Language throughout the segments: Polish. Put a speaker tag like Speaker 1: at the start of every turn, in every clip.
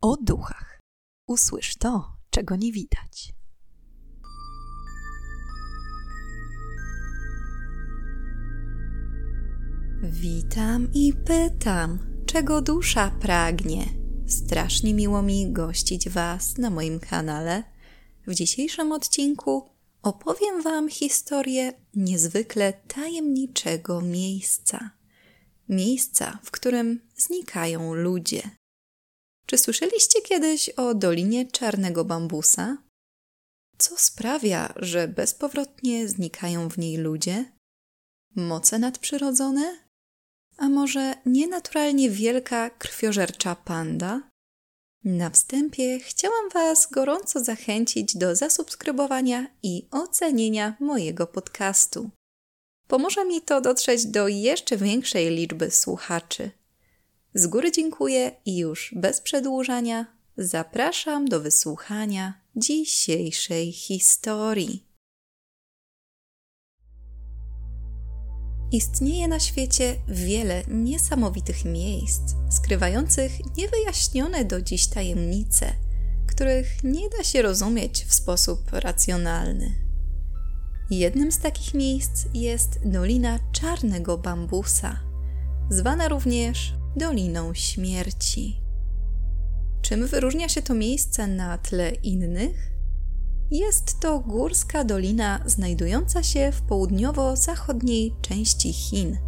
Speaker 1: o duchach. Usłysz to, czego nie widać. Witam i pytam, czego dusza pragnie. Strasznie miło mi gościć Was na moim kanale. W dzisiejszym odcinku opowiem Wam historię niezwykle tajemniczego miejsca. Miejsca, w którym znikają ludzie. Czy słyszeliście kiedyś o Dolinie Czarnego Bambusa? Co sprawia, że bezpowrotnie znikają w niej ludzie? Moce nadprzyrodzone? A może nienaturalnie wielka krwiożercza panda? Na wstępie chciałam Was gorąco zachęcić do zasubskrybowania i ocenienia mojego podcastu. Pomoże mi to dotrzeć do jeszcze większej liczby słuchaczy. Z góry dziękuję i już bez przedłużania zapraszam do wysłuchania dzisiejszej historii. Istnieje na świecie wiele niesamowitych miejsc, skrywających niewyjaśnione do dziś tajemnice, których nie da się rozumieć w sposób racjonalny. Jednym z takich miejsc jest Dolina Czarnego Bambusa, zwana również Doliną Śmierci. Czym wyróżnia się to miejsce na tle innych? Jest to górska dolina znajdująca się w południowo-zachodniej części Chin,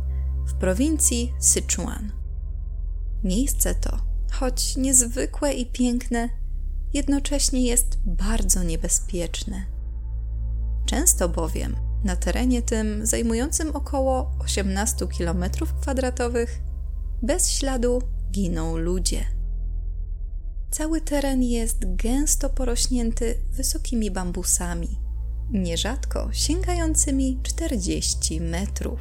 Speaker 1: w prowincji Sichuan. Miejsce to, choć niezwykłe i piękne, jednocześnie jest bardzo niebezpieczne. Często bowiem na terenie tym zajmującym około 18 km2 bez śladu giną ludzie. Cały teren jest gęsto porośnięty wysokimi bambusami, nierzadko sięgającymi 40 metrów.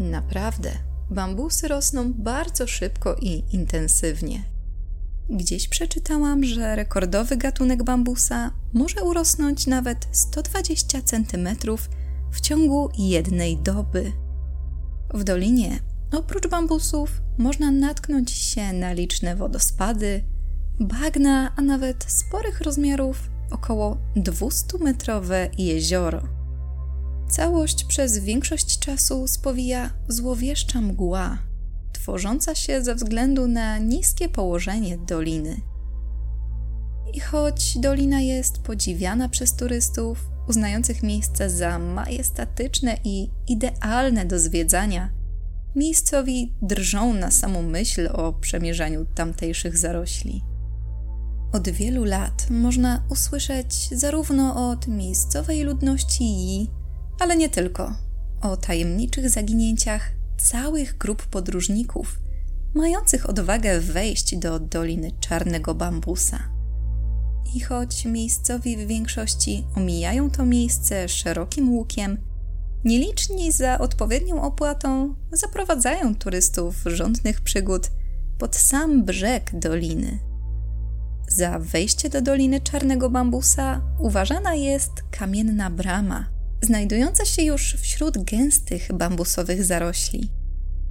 Speaker 1: Naprawdę, bambusy rosną bardzo szybko i intensywnie. Gdzieś przeczytałam, że rekordowy gatunek bambusa może urosnąć nawet 120 cm w ciągu jednej doby. W dolinie, oprócz bambusów, można natknąć się na liczne wodospady, bagna, a nawet sporych rozmiarów około 200-metrowe jezioro. Całość przez większość czasu spowija złowieszcza mgła, tworząca się ze względu na niskie położenie doliny. I choć dolina jest podziwiana przez turystów, uznających miejsce za majestatyczne i idealne do zwiedzania, miejscowi drżą na samą myśl o przemierzaniu tamtejszych zarośli. Od wielu lat można usłyszeć zarówno od miejscowej ludności Yi, ale nie tylko, o tajemniczych zaginięciach całych grup podróżników, mających odwagę wejść do Doliny Czarnego Bambusa. I choć miejscowi w większości omijają to miejsce szerokim łukiem, nieliczni za odpowiednią opłatą zaprowadzają turystów rządnych przygód pod sam brzeg doliny. Za wejście do Doliny Czarnego Bambusa uważana jest kamienna brama, znajdująca się już wśród gęstych bambusowych zarośli,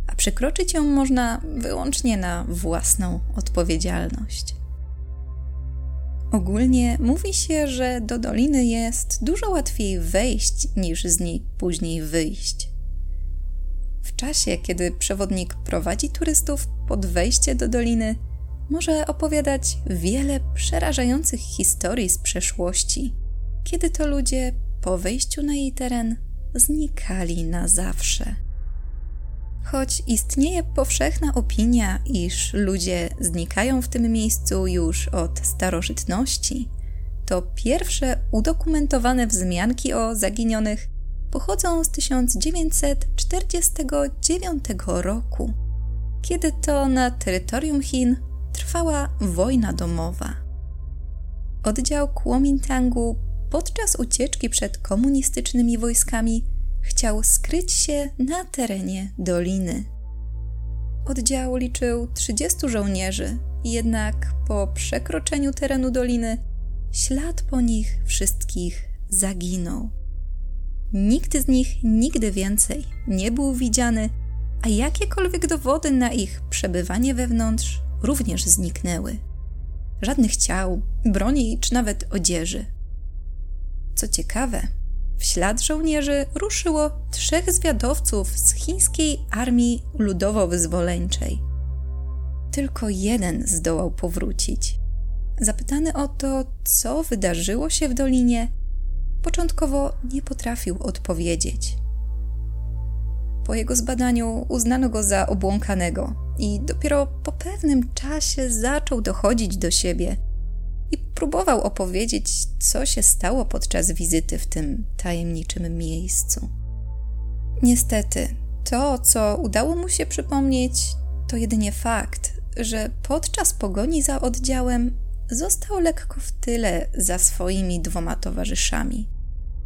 Speaker 1: a przekroczyć ją można wyłącznie na własną odpowiedzialność. Ogólnie mówi się, że do doliny jest dużo łatwiej wejść niż z niej później wyjść. W czasie, kiedy przewodnik prowadzi turystów pod wejście do doliny, może opowiadać wiele przerażających historii z przeszłości, kiedy to ludzie po wejściu na jej teren znikali na zawsze. Choć istnieje powszechna opinia, iż ludzie znikają w tym miejscu już od starożytności, to pierwsze udokumentowane wzmianki o zaginionych pochodzą z 1949 roku, kiedy to na terytorium Chin trwała wojna domowa. Oddział Kuomintangu podczas ucieczki przed komunistycznymi wojskami chciał skryć się na terenie doliny. Oddział liczył 30 żołnierzy, jednak po przekroczeniu terenu doliny ślad po nich wszystkich zaginął. Nikt z nich nigdy więcej nie był widziany, a jakiekolwiek dowody na ich przebywanie wewnątrz również zniknęły. żadnych ciał, broni czy nawet odzieży. Co ciekawe, w ślad żołnierzy ruszyło trzech zwiadowców z chińskiej armii ludowo-wyzwoleńczej. Tylko jeden zdołał powrócić. Zapytany o to, co wydarzyło się w dolinie, początkowo nie potrafił odpowiedzieć. Po jego zbadaniu uznano go za obłąkanego i dopiero po pewnym czasie zaczął dochodzić do siebie próbował opowiedzieć, co się stało podczas wizyty w tym tajemniczym miejscu. Niestety, to, co udało mu się przypomnieć, to jedynie fakt, że podczas pogoni za oddziałem został lekko w tyle za swoimi dwoma towarzyszami.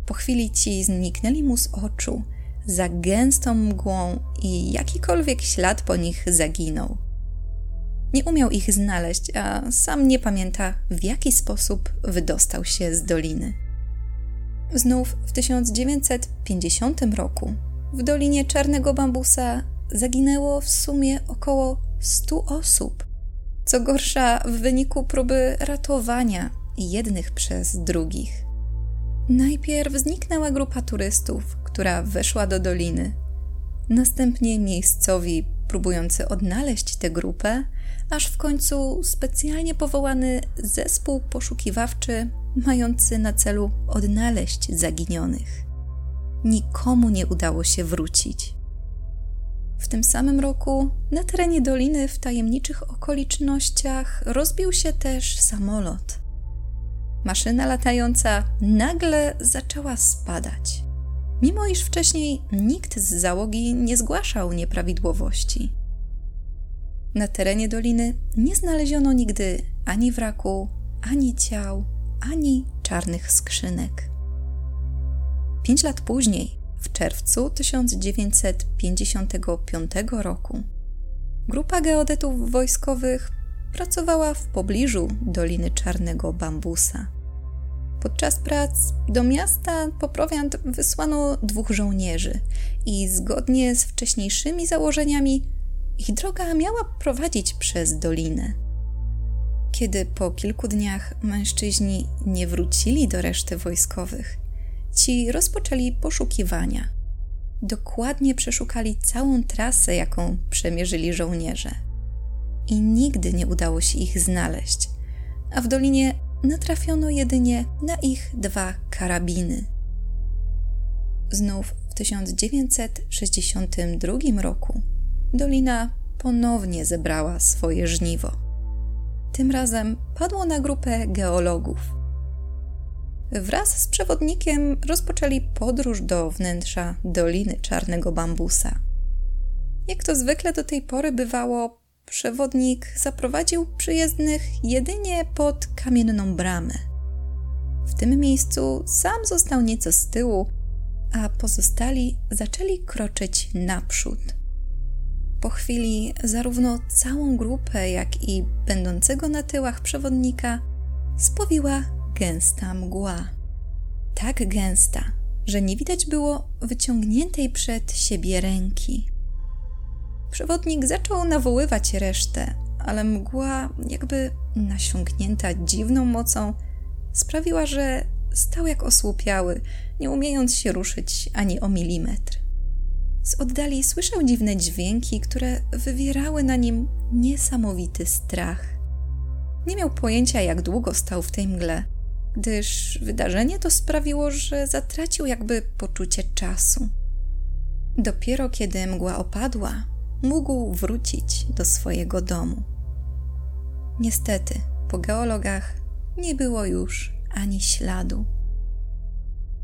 Speaker 1: Po chwili ci zniknęli mu z oczu za gęstą mgłą i jakikolwiek ślad po nich zaginął. Nie umiał ich znaleźć, a sam nie pamięta, w jaki sposób wydostał się z doliny. Znów w 1950 roku w Dolinie Czarnego Bambusa zaginęło w sumie około 100 osób. Co gorsza, w wyniku próby ratowania jednych przez drugich. Najpierw zniknęła grupa turystów, która weszła do doliny. Następnie miejscowi, próbujący odnaleźć tę grupę, aż w końcu specjalnie powołany zespół poszukiwawczy, mający na celu odnaleźć zaginionych. Nikomu nie udało się wrócić. W tym samym roku na terenie doliny w tajemniczych okolicznościach rozbił się też samolot. Maszyna latająca nagle zaczęła spadać, mimo iż wcześniej nikt z załogi nie zgłaszał nieprawidłowości. Na terenie doliny nie znaleziono nigdy ani wraku, ani ciał, ani czarnych skrzynek. Pięć lat później, w czerwcu 1955 roku, grupa geodetów wojskowych pracowała w pobliżu Doliny Czarnego Bambusa. Podczas prac do miasta po prowiant wysłano dwóch żołnierzy i zgodnie z wcześniejszymi założeniami ich droga miała prowadzić przez dolinę. Kiedy po kilku dniach mężczyźni nie wrócili do reszty wojskowych, ci rozpoczęli poszukiwania. Dokładnie przeszukali całą trasę, jaką przemierzyli żołnierze. I nigdy nie udało się ich znaleźć, a w dolinie natrafiono jedynie na ich dwa karabiny. Znów w 1962 roku dolina ponownie zebrała swoje żniwo. Tym razem padło na grupę geologów. Wraz z przewodnikiem rozpoczęli podróż do wnętrza Doliny Czarnego Bambusa. Jak to zwykle do tej pory bywało, przewodnik zaprowadził przyjezdnych jedynie pod kamienną bramę. W tym miejscu sam został nieco z tyłu, a pozostali zaczęli kroczyć naprzód. Po chwili zarówno całą grupę, jak i będącego na tyłach przewodnika spowiła gęsta mgła. Tak gęsta, że nie widać było wyciągniętej przed siebie ręki. Przewodnik zaczął nawoływać resztę, ale mgła, jakby nasiąknięta dziwną mocą, sprawiła, że stał jak osłupiały, nie umiejąc się ruszyć ani o milimetr. Z oddali słyszał dziwne dźwięki, które wywierały na nim niesamowity strach. Nie miał pojęcia, jak długo stał w tej mgle, gdyż wydarzenie to sprawiło, że zatracił jakby poczucie czasu. Dopiero kiedy mgła opadła, mógł wrócić do swojego domu. Niestety, po geologach nie było już ani śladu.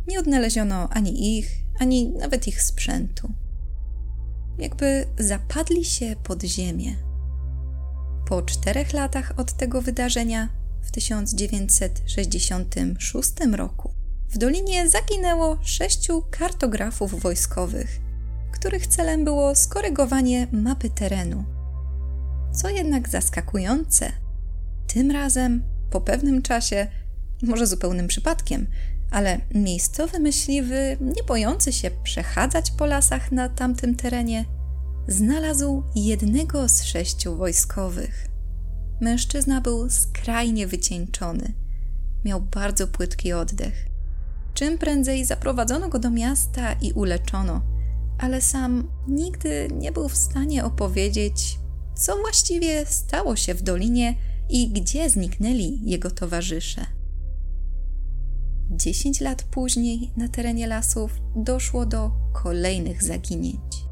Speaker 1: Nie odnaleziono ani ich, ani nawet ich sprzętu. Jakby zapadli się pod ziemię. Po czterech latach od tego wydarzenia, w 1966 roku, w dolinie zaginęło sześciu kartografów wojskowych których celem było skorygowanie mapy terenu. Co jednak zaskakujące, tym razem, po pewnym czasie, może zupełnym przypadkiem, ale miejscowy myśliwy, nie bojący się przechadzać po lasach na tamtym terenie, znalazł jednego z sześciu wojskowych. Mężczyzna był skrajnie wycieńczony. Miał bardzo płytki oddech. Czym prędzej zaprowadzono go do miasta i uleczono, ale sam nigdy nie był w stanie opowiedzieć, co właściwie stało się w dolinie i gdzie zniknęli jego towarzysze. Dziesięć lat później na terenie lasów doszło do kolejnych zaginięć.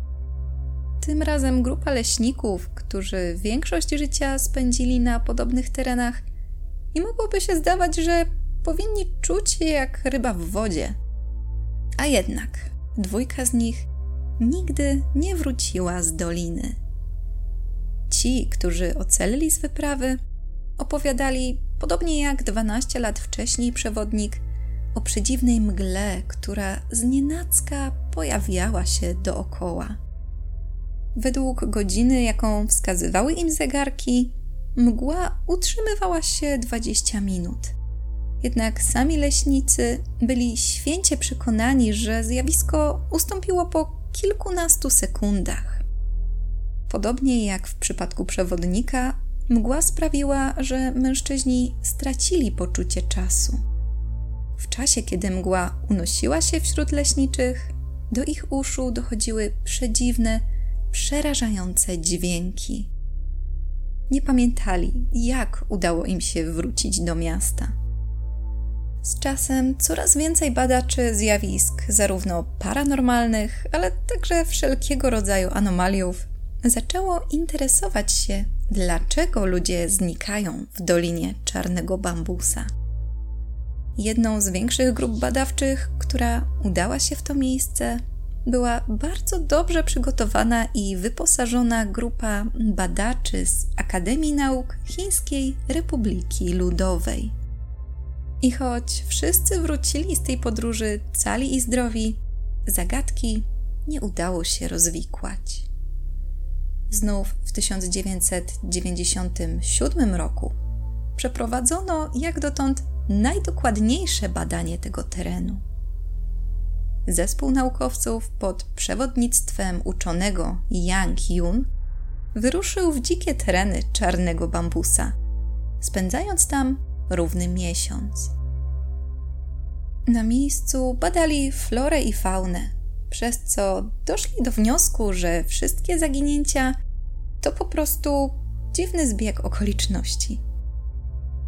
Speaker 1: Tym razem grupa leśników, którzy większość życia spędzili na podobnych terenach, i mogłoby się zdawać, że powinni czuć się jak ryba w wodzie. A jednak dwójka z nich nigdy nie wróciła z doliny. Ci, którzy ocalili z wyprawy, opowiadali, podobnie jak 12 lat wcześniej przewodnik, o przedziwnej mgle, która znienacka pojawiała się dookoła. Według godziny, jaką wskazywały im zegarki, mgła utrzymywała się 20 minut. Jednak sami leśnicy byli święcie przekonani, że zjawisko ustąpiło po kilkunastu sekundach. Podobnie jak w przypadku przewodnika, mgła sprawiła, że mężczyźni stracili poczucie czasu. W czasie, kiedy mgła unosiła się wśród leśniczych, do ich uszu dochodziły przedziwne, przerażające dźwięki. Nie pamiętali, jak udało im się wrócić do miasta. Z czasem coraz więcej badaczy zjawisk, zarówno paranormalnych, ale także wszelkiego rodzaju anomaliów, zaczęło interesować się, dlaczego ludzie znikają w Dolinie Czarnego Bambusa. Jedną z większych grup badawczych, która udała się w to miejsce, była bardzo dobrze przygotowana i wyposażona grupa badaczy z Akademii Nauk Chińskiej Republiki Ludowej. I choć wszyscy wrócili z tej podróży cali i zdrowi, zagadki nie udało się rozwikłać. Znów w 1997 roku przeprowadzono jak dotąd najdokładniejsze badanie tego terenu. Zespół naukowców pod przewodnictwem uczonego Yang Yun wyruszył w dzikie tereny czarnego bambusa, spędzając tam równy miesiąc. Na miejscu badali florę i faunę, przez co doszli do wniosku, że wszystkie zaginięcia to po prostu dziwny zbieg okoliczności.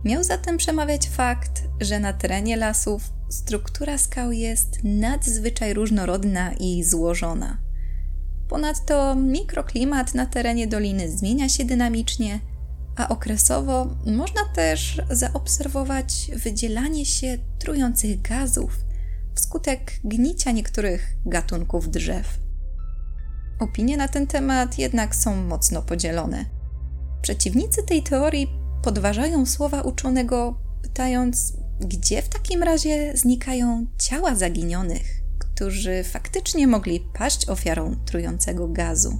Speaker 1: Miał zatem przemawiać fakt, że na terenie lasów struktura skał jest nadzwyczaj różnorodna i złożona. Ponadto mikroklimat na terenie doliny zmienia się dynamicznie, a okresowo można też zaobserwować wydzielanie się trujących gazów wskutek gnicia niektórych gatunków drzew. Opinie na ten temat jednak są mocno podzielone. Przeciwnicy tej teorii podważają słowa uczonego, pytając, gdzie w takim razie znikają ciała zaginionych, którzy faktycznie mogli paść ofiarą trującego gazu.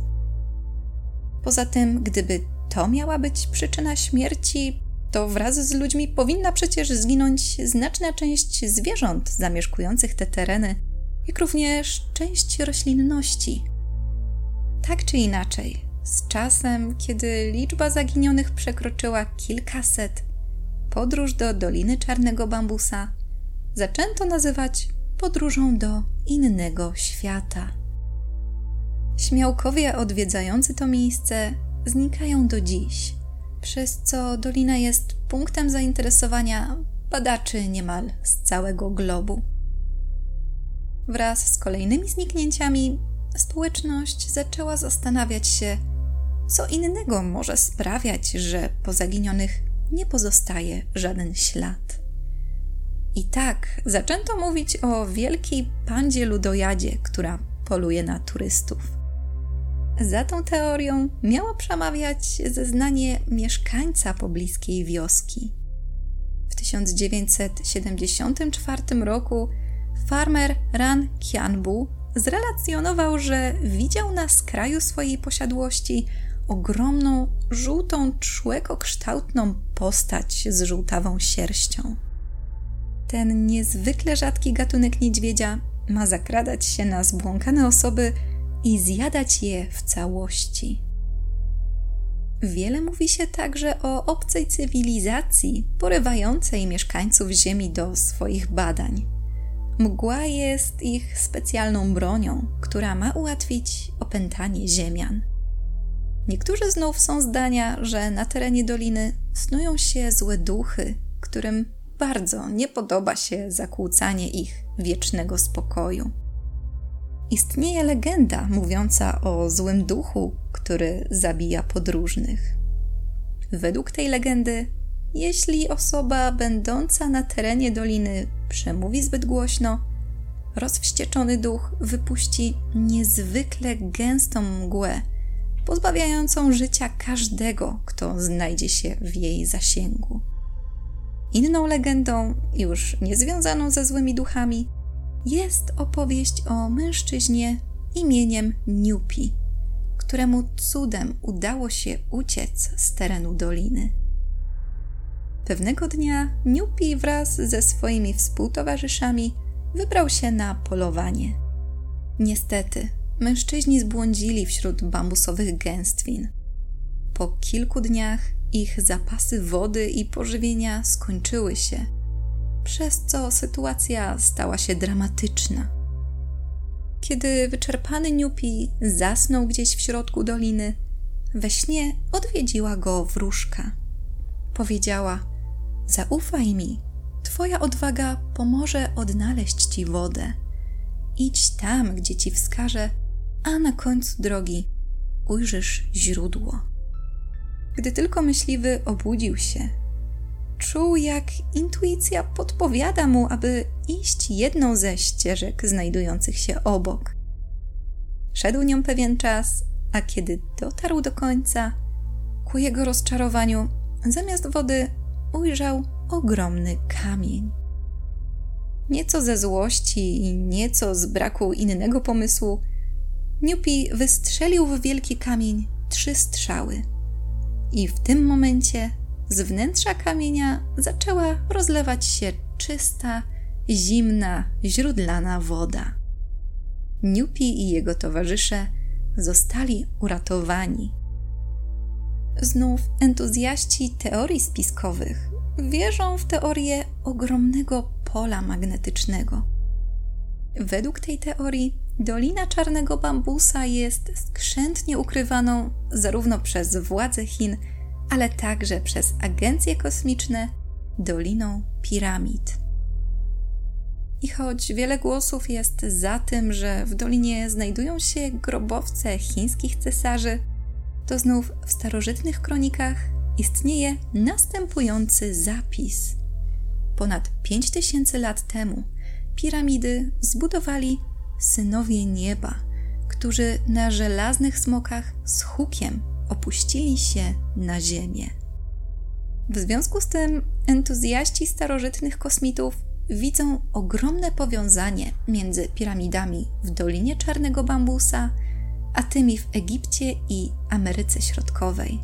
Speaker 1: Poza tym, gdyby to miała być przyczyna śmierci, to wraz z ludźmi powinna przecież zginąć znaczna część zwierząt zamieszkujących te tereny, jak również część roślinności. Tak czy inaczej, z czasem, kiedy liczba zaginionych przekroczyła kilkaset, podróż do Doliny Czarnego Bambusa zaczęto nazywać podróżą do innego świata. Śmiałkowie odwiedzający to miejsce znikają do dziś, przez co dolina jest punktem zainteresowania badaczy niemal z całego globu. Wraz z kolejnymi zniknięciami społeczność zaczęła zastanawiać się, co innego może sprawiać, że po zaginionych nie pozostaje żaden ślad. I tak zaczęto mówić o wielkiej pandzie ludojadzie, która poluje na turystów. Za tą teorią miało przemawiać zeznanie mieszkańca pobliskiej wioski. W 1974 roku farmer Ran Kianbu zrelacjonował, że widział na skraju swojej posiadłości ogromną, żółtą, człekokształtną postać z żółtawą sierścią. Ten niezwykle rzadki gatunek niedźwiedzia ma zakradać się na zbłąkane osoby i zjadać je w całości. wiele mówi się także o obcej cywilizacji porywającej mieszkańców Ziemi do swoich badań. Mgła jest ich specjalną bronią, która ma ułatwić opętanie Ziemian. Niektórzy znów są zdania, że na terenie doliny snują się złe duchy, którym bardzo nie podoba się zakłócanie ich wiecznego spokoju. Istnieje legenda mówiąca o złym duchu, który zabija podróżnych. Według tej legendy, jeśli osoba będąca na terenie doliny przemówi zbyt głośno, rozwścieczony duch wypuści niezwykle gęstą mgłę, pozbawiającą życia każdego, kto znajdzie się w jej zasięgu. Inną legendą, już niezwiązaną ze złymi duchami, jest opowieść o mężczyźnie imieniem Niupi, któremu cudem udało się uciec z terenu doliny. Pewnego dnia Niupi wraz ze swoimi współtowarzyszami wybrał się na polowanie. Niestety, mężczyźni zbłądzili wśród bambusowych gęstwin. Po kilku dniach ich zapasy wody i pożywienia skończyły się, przez co sytuacja stała się dramatyczna. Kiedy wyczerpany Niupi zasnął gdzieś w środku doliny, we śnie odwiedziła go wróżka. Powiedziała: Zaufaj mi, Twoja odwaga pomoże odnaleźć ci wodę. Idź tam, gdzie ci wskaże, a na końcu drogi ujrzysz źródło. Gdy tylko myśliwy obudził się, czuł, jak intuicja podpowiada mu, aby iść jedną ze ścieżek znajdujących się obok. Szedł nią pewien czas, a kiedy dotarł do końca, ku jego rozczarowaniu, zamiast wody ujrzał ogromny kamień. Nieco ze złości i nieco z braku innego pomysłu, Niupi wystrzelił w wielki kamień trzy strzały. I w tym momencie z wnętrza kamienia zaczęła rozlewać się czysta, zimna, źródlana woda. Niupi i jego towarzysze zostali uratowani. Znów entuzjaści teorii spiskowych wierzą w teorię ogromnego pola magnetycznego. Według tej teorii Dolina Czarnego Bambusa jest skrzętnie ukrywaną zarówno przez władze Chin, ale także przez agencje kosmiczne Doliną Piramid. I choć wiele głosów jest za tym, że w dolinie znajdują się grobowce chińskich cesarzy, to znów w starożytnych kronikach istnieje następujący zapis. Ponad 5000 lat temu piramidy zbudowali synowie nieba, którzy na żelaznych smokach z hukiem opuścili się na ziemię. W związku z tym entuzjaści starożytnych kosmitów widzą ogromne powiązanie między piramidami w Dolinie Czarnego Bambusa, a tymi w Egipcie i Ameryce Środkowej.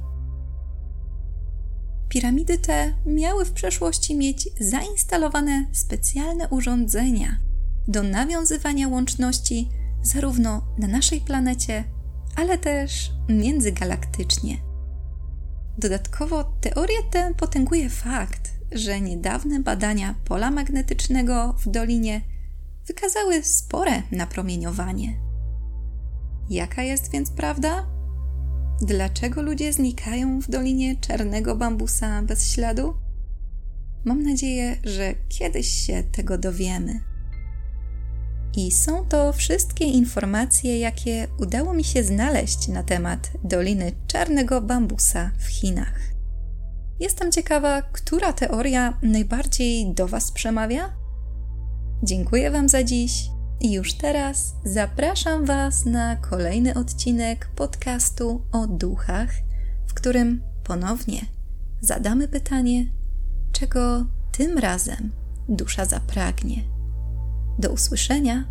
Speaker 1: Piramidy te miały w przeszłości mieć zainstalowane specjalne urządzenia do nawiązywania łączności zarówno na naszej planecie, ale też międzygalaktycznie. Dodatkowo teorię tę potęguje fakt, że niedawne badania pola magnetycznego w dolinie wykazały spore napromieniowanie. Jaka jest więc prawda? Dlaczego ludzie znikają w dolinie czarnego bambusa bez śladu? Mam nadzieję, że kiedyś się tego dowiemy. I są to wszystkie informacje, jakie udało mi się znaleźć na temat Doliny Czarnego Bambusa w Chinach. Jestem ciekawa, która teoria najbardziej do Was przemawia? Dziękuję Wam za dziś i już teraz zapraszam Was na kolejny odcinek podcastu o duchach, w którym ponownie zadamy pytanie, czego tym razem dusza zapragnie. Do usłyszenia